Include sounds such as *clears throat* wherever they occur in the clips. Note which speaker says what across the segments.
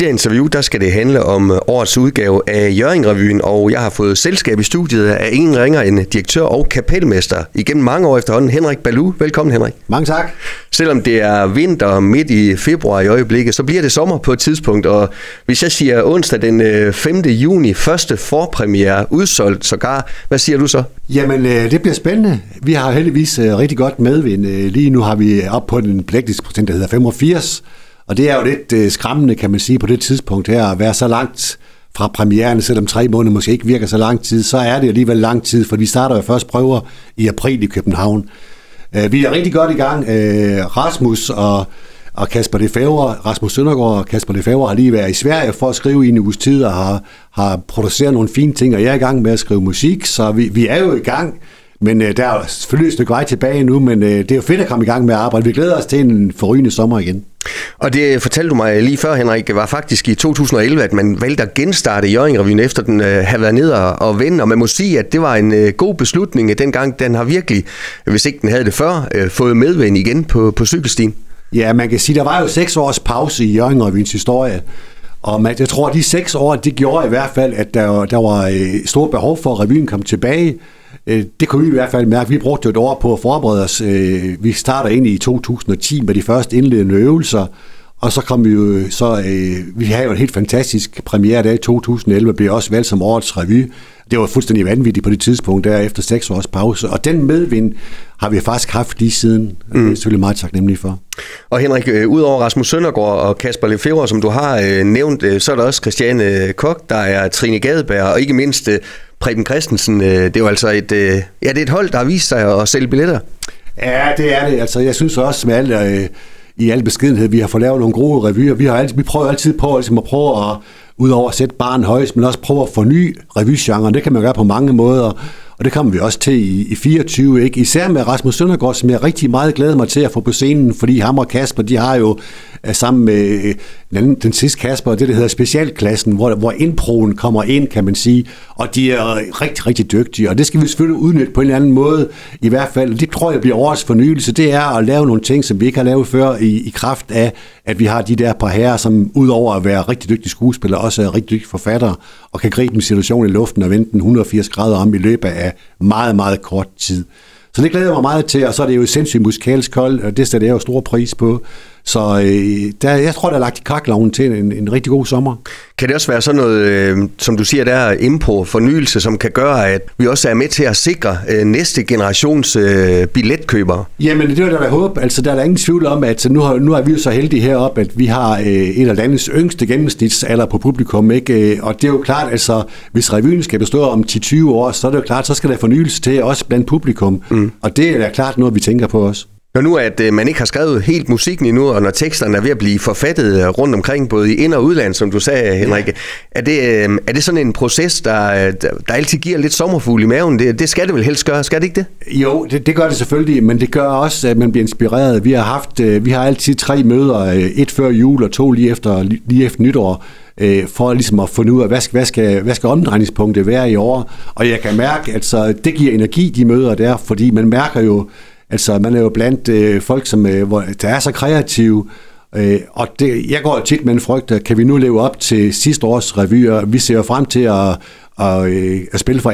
Speaker 1: det her interview, der skal det handle om årets udgave af Jørgen-revyen, og jeg har fået selskab i studiet af ingen ringer end direktør og kapelmester igennem mange år efterhånden, Henrik Balu. Velkommen, Henrik.
Speaker 2: Mange tak.
Speaker 1: Selvom det er vinter midt i februar i øjeblikket, så bliver det sommer på et tidspunkt, og hvis jeg siger onsdag den 5. juni, første forpremiere, udsolgt sågar, hvad siger du så?
Speaker 2: Jamen, det bliver spændende. Vi har heldigvis rigtig godt medvind. Lige nu har vi op på den procent, der hedder 85, og det er jo lidt øh, skræmmende, kan man sige, på det tidspunkt her, at være så langt fra premieren, selvom tre måneder måske ikke virker så lang tid, så er det alligevel lang tid, for vi starter jo først prøver i april i København. Øh, vi er rigtig godt i gang. Øh, Rasmus og, og Kasper Lefebvre, Rasmus Søndergaard og Kasper Lefebvre har lige været i Sverige for at skrive i en uges tid og har, har produceret nogle fine ting, og jeg er i gang med at skrive musik, så vi, vi er jo i gang. Men øh, der er selvfølgelig et stykke vej tilbage nu, men øh, det er jo fedt at komme i gang med at arbejde. Vi glæder os til en forrygende sommer igen.
Speaker 1: Og det fortalte du mig lige før, Henrik, var faktisk i 2011, at man valgte at genstarte Jørgen-revyen efter den øh, havde været ned og, og vende. Og man må sige, at det var en øh, god beslutning dengang. Den har virkelig, hvis ikke den havde det før, øh, fået medvind igen på, på cykelstien.
Speaker 2: Ja, man kan sige, der var jo seks års pause i Jørgen-revyens historie. Og man, jeg tror, at de seks år, det gjorde i hvert fald, at der, der var øh, stort behov for, at revyen kom tilbage. Øh, det kunne vi i hvert fald mærke. Vi brugte jo et år på at forberede os. Øh, vi starter ind i 2010 med de første indledende øvelser, og så kom vi jo så, øh, vi havde jo en helt fantastisk premiere der i 2011, blev også valgt som årets revy. Det var fuldstændig vanvittigt på det tidspunkt, der efter seks års pause. Og den medvind har vi faktisk haft lige siden. Mm. Det er selvfølgelig meget taknemmelig for.
Speaker 1: Og Henrik, øh, udover Rasmus Søndergaard og Kasper Lefebvre, som du har øh, nævnt, øh, så er der også Christiane Kok, der er Trine Gadeberg, og ikke mindst øh, Preben Christensen. Øh, det er jo altså et, øh, ja, det er et hold, der har vist sig at sælge billetter.
Speaker 2: Ja, det er det. Altså, jeg synes også med alt, øh, i al beskedenhed, vi har fået lavet nogle gode revyer. Vi, har altid, vi prøver altid på ligesom at prøve at, udover at sætte barn højst, men også prøve at forny revygenren. Det kan man gøre på mange måder. Og det kommer vi også til i, i 24, ikke? Især med Rasmus Søndergaard, som jeg rigtig meget glæder mig til at få på scenen, fordi ham og Kasper, de har jo øh, sammen med uh, den, den sidste Kasper, det der hedder specialklassen, hvor, hvor indproen kommer ind, kan man sige, og de er rigtig, rigtig dygtige, og det skal vi selvfølgelig udnytte på en eller anden måde, i hvert fald. Det tror jeg bliver årets fornyelse, det er at lave nogle ting, som vi ikke har lavet før, i, i kraft af, at vi har de der par herrer, som udover at være rigtig dygtige skuespillere, også er rigtig dygtige forfattere, og kan gribe en situation i luften og vende den 180 grader om i løbet af meget, meget kort tid. Så det glæder jeg mig meget til, og så er det jo sindssygt musikalsk hold, og det sætter jeg jo stor pris på. Så øh, der, jeg tror, der er lagt i kakloven til en, en rigtig god sommer.
Speaker 1: Kan det også være sådan noget, øh, som du siger, der er impro, fornyelse, som kan gøre, at vi også er med til at sikre øh, næste generations øh, billetkøbere?
Speaker 2: Jamen, det er der, der håb. Altså, der er der ingen tvivl om, at nu, har, nu er vi jo så heldige heroppe, at vi har øh, et af landets yngste gennemsnitsalder på publikum, ikke? Øh, og det er jo klart, altså, hvis revyen skal bestå om 10-20 år, så er det jo klart, så skal der fornyelse til, også blandt publikum. Mm. Og det er da klart noget, vi tænker på os.
Speaker 1: Når nu at øh, man ikke har skrevet helt musikken endnu, og når teksterne er ved at blive forfattet øh, rundt omkring, både i ind- og udland, som du sagde, Henrik, ja. er, det, øh, er det sådan en proces, der, der altid giver lidt sommerfugl i maven? Det, det skal det vel helst gøre, skal det ikke det?
Speaker 2: Jo, det, det gør det selvfølgelig, men det gør også, at man bliver inspireret. Vi har haft, vi har altid tre møder, et før jul og to lige efter, lige efter nytår, for ligesom at finde ud af, hvad skal, hvad skal, hvad skal omdrejningspunktet være i år. Og jeg kan mærke, at så det giver energi, de møder der, fordi man mærker jo, Altså, man er jo blandt øh, folk, som øh, hvor, der er så kreative, øh, og det, jeg går tit med en frygt, kan vi nu leve op til sidste års revyer? Vi ser jo frem til at, at, øh, at spille for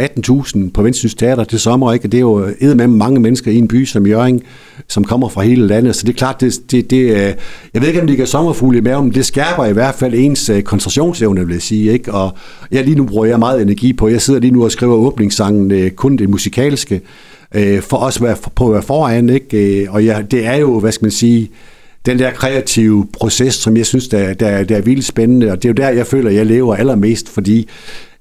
Speaker 2: 18.000 på Vendsyns Teater til sommer, ikke? det er jo med mange mennesker i en by som Jørgen, som kommer fra hele landet, så det er klart, det, det, det øh, jeg ved ikke, om det kan sommerfugle i maven, men det skærper i hvert fald ens øh, koncentrationsevne, vil jeg sige, ikke? og jeg lige nu bruger jeg meget energi på, jeg sidder lige nu og skriver åbningssangen, øh, kun det musikalske, øh, for os være, på at være foran. Ikke? Øh, og ja, det er jo, hvad skal man sige, den der kreative proces, som jeg synes, der, der, der er vildt spændende, og det er jo der, jeg føler, jeg lever allermest, fordi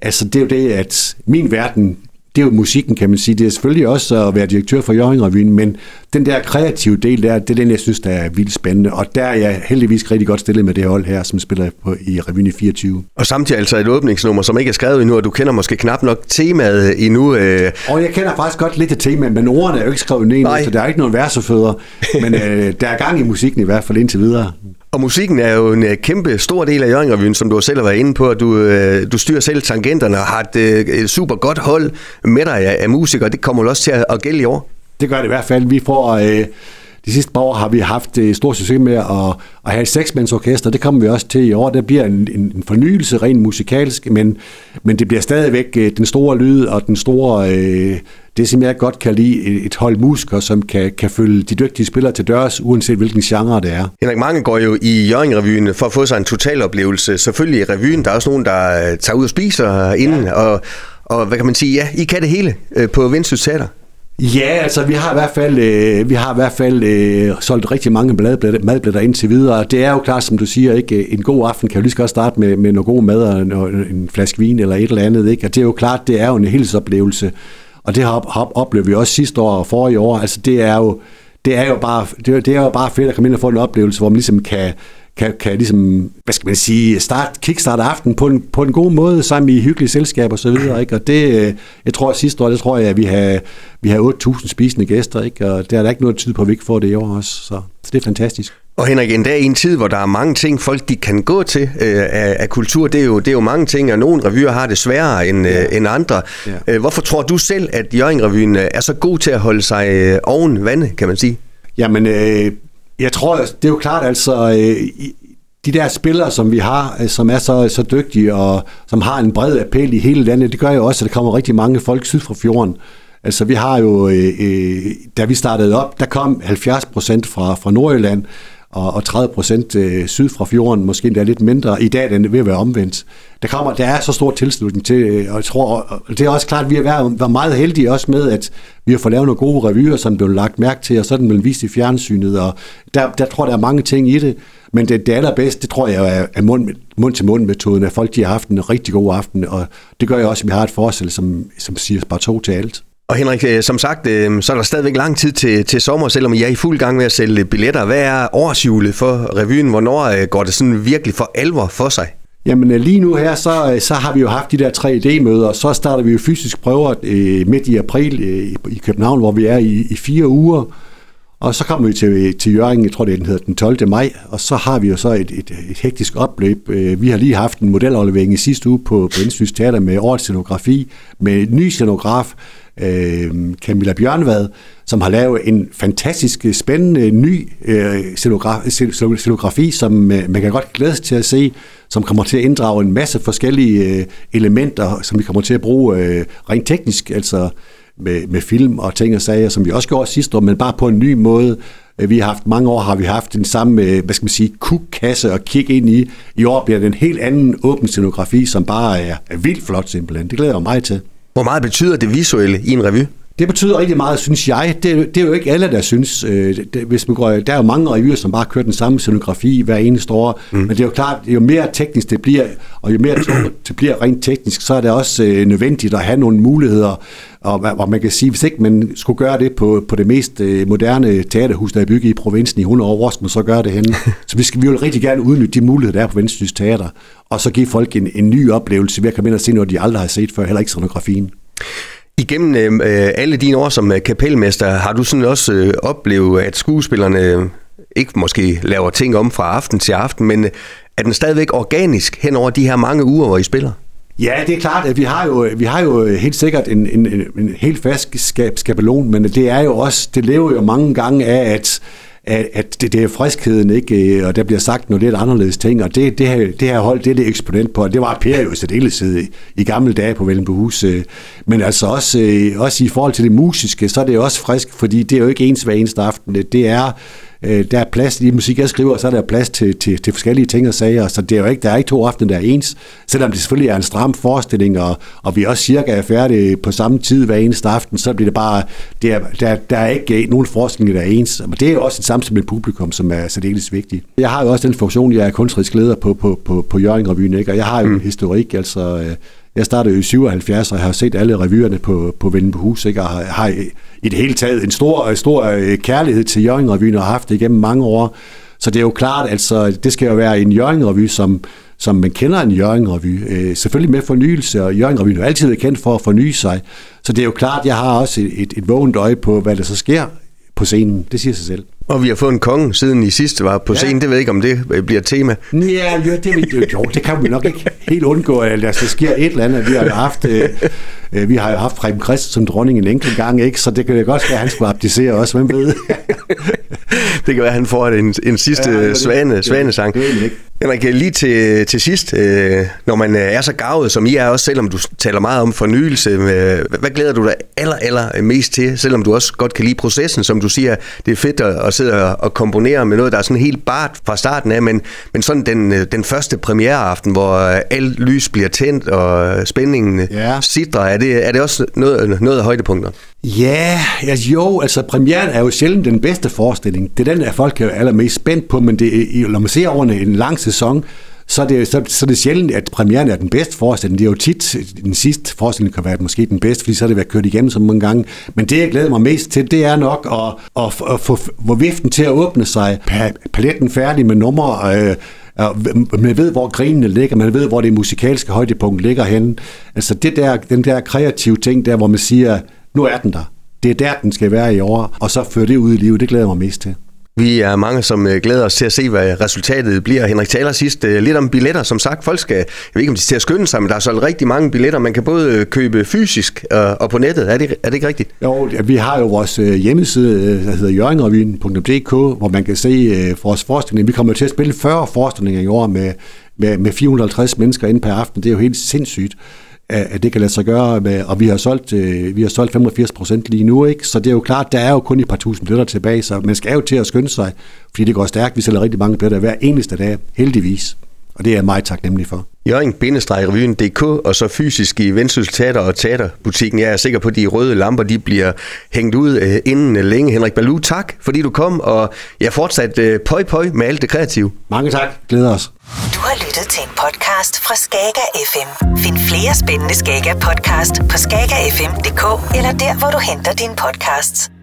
Speaker 2: altså, det er jo det, at min verden det er jo musikken, kan man sige. Det er selvfølgelig også at være direktør for Jørgen men den der kreative del der, det er den, jeg synes, der er vildt spændende. Og der er jeg heldigvis rigtig godt stillet med det hold her, som spiller på, i Revyen i 24.
Speaker 1: Og samtidig altså et åbningsnummer, som ikke er skrevet endnu, og du kender måske knap nok temaet endnu. Øh...
Speaker 2: Og jeg kender faktisk godt lidt af temaet, men ordene er jo ikke skrevet ned, så der er ikke nogen versefødder. Men øh, der er gang i musikken i hvert fald indtil videre.
Speaker 1: Og musikken er jo en øh, kæmpe stor del af Jørgen som du selv har været inde på. Du, øh, du styrer selv tangenterne og har et, øh, et super godt hold med dig af, af musikere. Det kommer også til at, at gælde i år.
Speaker 2: Det gør det i hvert fald. Vi får... Øh, de sidste par år har vi haft øh, stor succes med at, at have et seksmandsorkester. Det kommer vi også til i år. Der bliver en, en, en fornyelse rent musikalsk, men, men det bliver stadigvæk øh, den store lyd og den store... Øh, det, som jeg godt kan lide, et hold musikere, som kan, kan følge de dygtige spillere til dørs, uanset hvilken genre det er.
Speaker 1: Henrik, mange går jo i Jørgen-revyen for at få sig en total-oplevelse. Selvfølgelig i revyen, der er også nogen, der øh, tager ud og spiser inden, ja. og, og hvad kan man sige, ja, I kan det hele øh, på Vendsyssel Teater.
Speaker 2: Ja, altså vi har i hvert fald, øh, vi har i hvert fald øh, solgt rigtig mange madblætter indtil videre. Det er jo klart, som du siger, ikke øh, en god aften kan jo lige så godt starte med, med noget god mad og en, en flaske vin eller et eller andet. Ikke? Og det er jo klart, det er jo en helhedsoplevelse. Og det har, har oplevet vi også sidste år og forrige år. Altså det er jo, det er jo bare, det er jo bare fedt at komme ind og få en oplevelse, hvor man ligesom kan, kan, kan ligesom, hvad skal man sige, start, kickstart aften på en, på en god måde, sammen i hyggelige selskaber og så videre, ikke? Og det, øh, jeg tror sidste år, det tror jeg, at vi har, vi har 8.000 spisende gæster, ikke? Og der er der ikke noget tid på, at vi ikke får det i år også, så, så det er fantastisk.
Speaker 1: Og Henrik, endda i en tid, hvor der er mange ting, folk de kan gå til øh, af, af kultur, det er, jo, det er jo mange ting, og nogle revyer har det sværere end, ja. øh, end andre. Ja. Øh, hvorfor tror du selv, at Jørgen-revyen øh, er så god til at holde sig øh, oven vandet, kan man sige?
Speaker 2: Jamen, øh, jeg tror, altså, det er jo klart, altså, øh, de der spillere, som vi har, øh, som er så, så dygtige, og som har en bred appel i hele landet, det gør jo også, at der kommer rigtig mange folk syd fra fjorden. Altså, vi har jo, øh, øh, da vi startede op, der kom 70 procent fra, fra Nordjylland, og, og 30 procent øh, syd fra fjorden, måske endda lidt mindre. I dag er det ved at være omvendt. Der, kommer, der er så stor tilslutning til, øh, og jeg tror, og det er også klart, at vi har været, meget heldige også med, at vi har fået lavet nogle gode revyer, som blev lagt mærke til, og så er den blevet vist i fjernsynet, og der, der tror jeg, der er mange ting i det. Men det, det allerbedste, det tror jeg er, er mund, mund-til-mund-metoden, at folk de har haft en rigtig god aften, og det gør jo også, at vi har et forsæt, som, som siger bare to til alt.
Speaker 1: Og Henrik, øh, som sagt, øh, så er der stadigvæk lang tid til, til sommer, selvom I er i fuld gang med at sælge billetter. Hvad er årsjulet for revyen? Hvornår øh, går det sådan virkelig for alvor for sig?
Speaker 2: Jamen lige nu her, så, så har vi jo haft de der 3D-møder, og så starter vi jo fysisk prøver øh, midt i april øh, i København, hvor vi er i, i fire uger. Og så kommer vi til, til Jørgen, jeg tror det den hedder den 12. maj, og så har vi jo så et, et, et hektisk opløb. Øh, vi har lige haft en modelaflevering i sidste uge på, på Indsyns Teater med årets scenografi, med en ny scenograf, øh, Camilla Bjørnvad, som har lavet en fantastisk øh, spændende ny øh, scenografi, som øh, man kan godt glæde sig til at se, som kommer til at inddrage en masse forskellige øh, elementer, som vi kommer til at bruge øh, rent teknisk, altså med, med film og ting og sager, som vi også gjorde sidste år, men bare på en ny måde. Øh, vi har haft mange år har vi haft den samme, øh, hvad skal man sige, kukkasse at kigge ind i. I år bliver det en helt anden åben scenografi, som bare er, er vildt flot simpelthen. Det glæder jeg mig til.
Speaker 1: Hvor meget betyder det visuelle i en revy?
Speaker 2: Det betyder rigtig meget, synes jeg. Det, det er jo ikke alle, der synes. Øh, det, hvis man går, der er jo mange revyer, som bare kører den samme scenografi hver eneste år. Mm. Men det er jo klart, jo mere teknisk det bliver, og jo mere *clears throat* det bliver rent teknisk, så er det også øh, nødvendigt at have nogle muligheder. Og, og man kan sige, hvis ikke man skulle gøre det på, på det mest øh, moderne teaterhus, der er bygget i provinsen i 100 år, hvor skal man så gøre det henne? *laughs* så vi, skal, vi vil rigtig gerne udnytte de muligheder, der er på Vendsyssel Teater, og så give folk en, en ny oplevelse ved at komme ind og se noget, de aldrig har set før, heller ikke scenografien.
Speaker 1: Igennem øh, øh, alle dine år som øh, kapelmester, har du sådan også øh, oplevet, at skuespillerne øh, ikke måske laver ting om fra aften til aften, men er den stadigvæk organisk hen over de her mange uger, hvor I spiller?
Speaker 2: Ja, det er klart, at vi har jo, vi har jo helt sikkert en, en, en, en helt fast skabelon, men det er jo også, det lever jo mange gange af, at at, at det, det er friskheden, ikke? og der bliver sagt nogle lidt anderledes ting, og det, det, her, det her hold, det er det eksponent på, og det var Per jo særdeleshed i, i gamle dage på Vellenbohus, øh. men altså også, øh, også i forhold til det musiske, så er det også frisk, fordi det er jo ikke ens hver eneste aften, det er øh, der er plads i musik, jeg skriver, så er der plads til, til, til forskellige ting og sager, så det er jo ikke, der er ikke to aftener, der er ens, selvom det selvfølgelig er en stram forestilling, og, og vi også cirka er færdige på samme tid hver eneste aften, så bliver det bare, det er, der, der er ikke nogen forestillinger, der er ens, men det er jo også et samspil med publikum, som er særdeles vigtigt. Jeg har jo også den funktion, jeg er kunstnerisk leder på, på, på, på Jørgen Revyen, ikke? og jeg har jo mm. en historik, altså øh, jeg startede i 77, og jeg har set alle revyerne på, på Vinden på Hus, ikke? og har, har i det hele taget en stor, stor øh, kærlighed til Jørgen Revyen, og har haft det igennem mange år. Så det er jo klart, altså, det skal jo være en Jørgen Revy, som, som man kender en Jørgen Revy. Øh, selvfølgelig med fornyelse, og Jørgen-revyen er altid kendt for at forny sig. Så det er jo klart, jeg har også et, et, et vågent øje på, hvad der så sker på scenen. Det siger sig selv.
Speaker 1: Og vi har fået en konge, siden I sidste var på scenen. Ja. Det ved jeg ikke, om det bliver et tema.
Speaker 2: Ja, jo, det, jo, det kan vi nok ikke helt undgå, at der sker et eller andet. Vi har jo haft, øh, øh vi har jo haft Preben Christ som dronning en enkelt gang, ikke? så det kan jo godt være, at han skulle abdicere også, hvem ved.
Speaker 1: Det kan være, at han får en, en sidste ja, svane, svanesang. Det, det, det Henrik, lige til, til sidst, øh, når man er så gavet, som I er også, selvom du taler meget om fornyelse, øh, hvad glæder du dig aller, aller mest til, selvom du også godt kan lide processen, som du siger, det er fedt at, at sidde og komponere med noget, der er sådan helt bart fra starten af, men, men sådan den, øh, den første premiereaften, hvor alt lys bliver tændt, og spændingen ja. sidder, er det, er det også noget, noget af højdepunkter?
Speaker 2: Ja, altså jo, altså premieren er jo sjældent den bedste forestilling. Det er den, der folk er allermest spændt på, men det, når man ser over en lang sæson, så er, det, så, så er det sjældent, at premieren er den bedste forestilling. Det er jo tit, den sidste forestilling kan være måske den bedste, fordi så har det været kørt igennem så mange gange. Men det, jeg glæder mig mest til, det er nok at, at, at få, hvor viften til at åbne sig, paletten færdig med numre, øh, man ved, hvor grinene ligger, man ved, hvor det musikalske højdepunkt ligger henne. Altså det der, den der kreative ting der, hvor man siger, nu er den der. Det er der, den skal være i år, og så føre det ud i livet, det glæder mig mest til.
Speaker 1: Vi er mange, som øh, glæder os til at se, hvad resultatet bliver. Henrik taler sidst øh, lidt om billetter. Som sagt, folk skal, jeg ved ikke, om de skal skynde sig, men der er så rigtig mange billetter. Man kan både øh, købe fysisk og på nettet. Er det, er det ikke rigtigt?
Speaker 2: Jo, vi har jo vores hjemmeside, der hedder jørgenrevyen.dk, hvor man kan se vores forestilling. Vi kommer til at spille 40 forestillinger i år med, med, med 450 mennesker inde per aften. Det er jo helt sindssygt at det kan lade sig gøre, med, og vi har solgt, øh, vi har solgt 85 procent lige nu, ikke? så det er jo klart, der er jo kun et par tusind billetter tilbage, så man skal jo til at skynde sig, fordi det går stærkt. Vi sælger rigtig mange billetter hver eneste dag, heldigvis, og det er jeg meget taknemmelig for.
Speaker 1: Jørgen-revyen.dk og så fysisk i Vendsyssel Teater og Teaterbutikken. Jeg er sikker på, at de røde lamper de bliver hængt ud øh, inden længe. Henrik Balu, tak fordi du kom, og jeg fortsat øh, pøj pøj med alt det kreative.
Speaker 2: Mange tak. Glæder os.
Speaker 3: Du har lyttet til en podcast fra Skager FM. Find flere spændende Skager podcast på skagerfm.dk eller der, hvor du henter dine podcasts.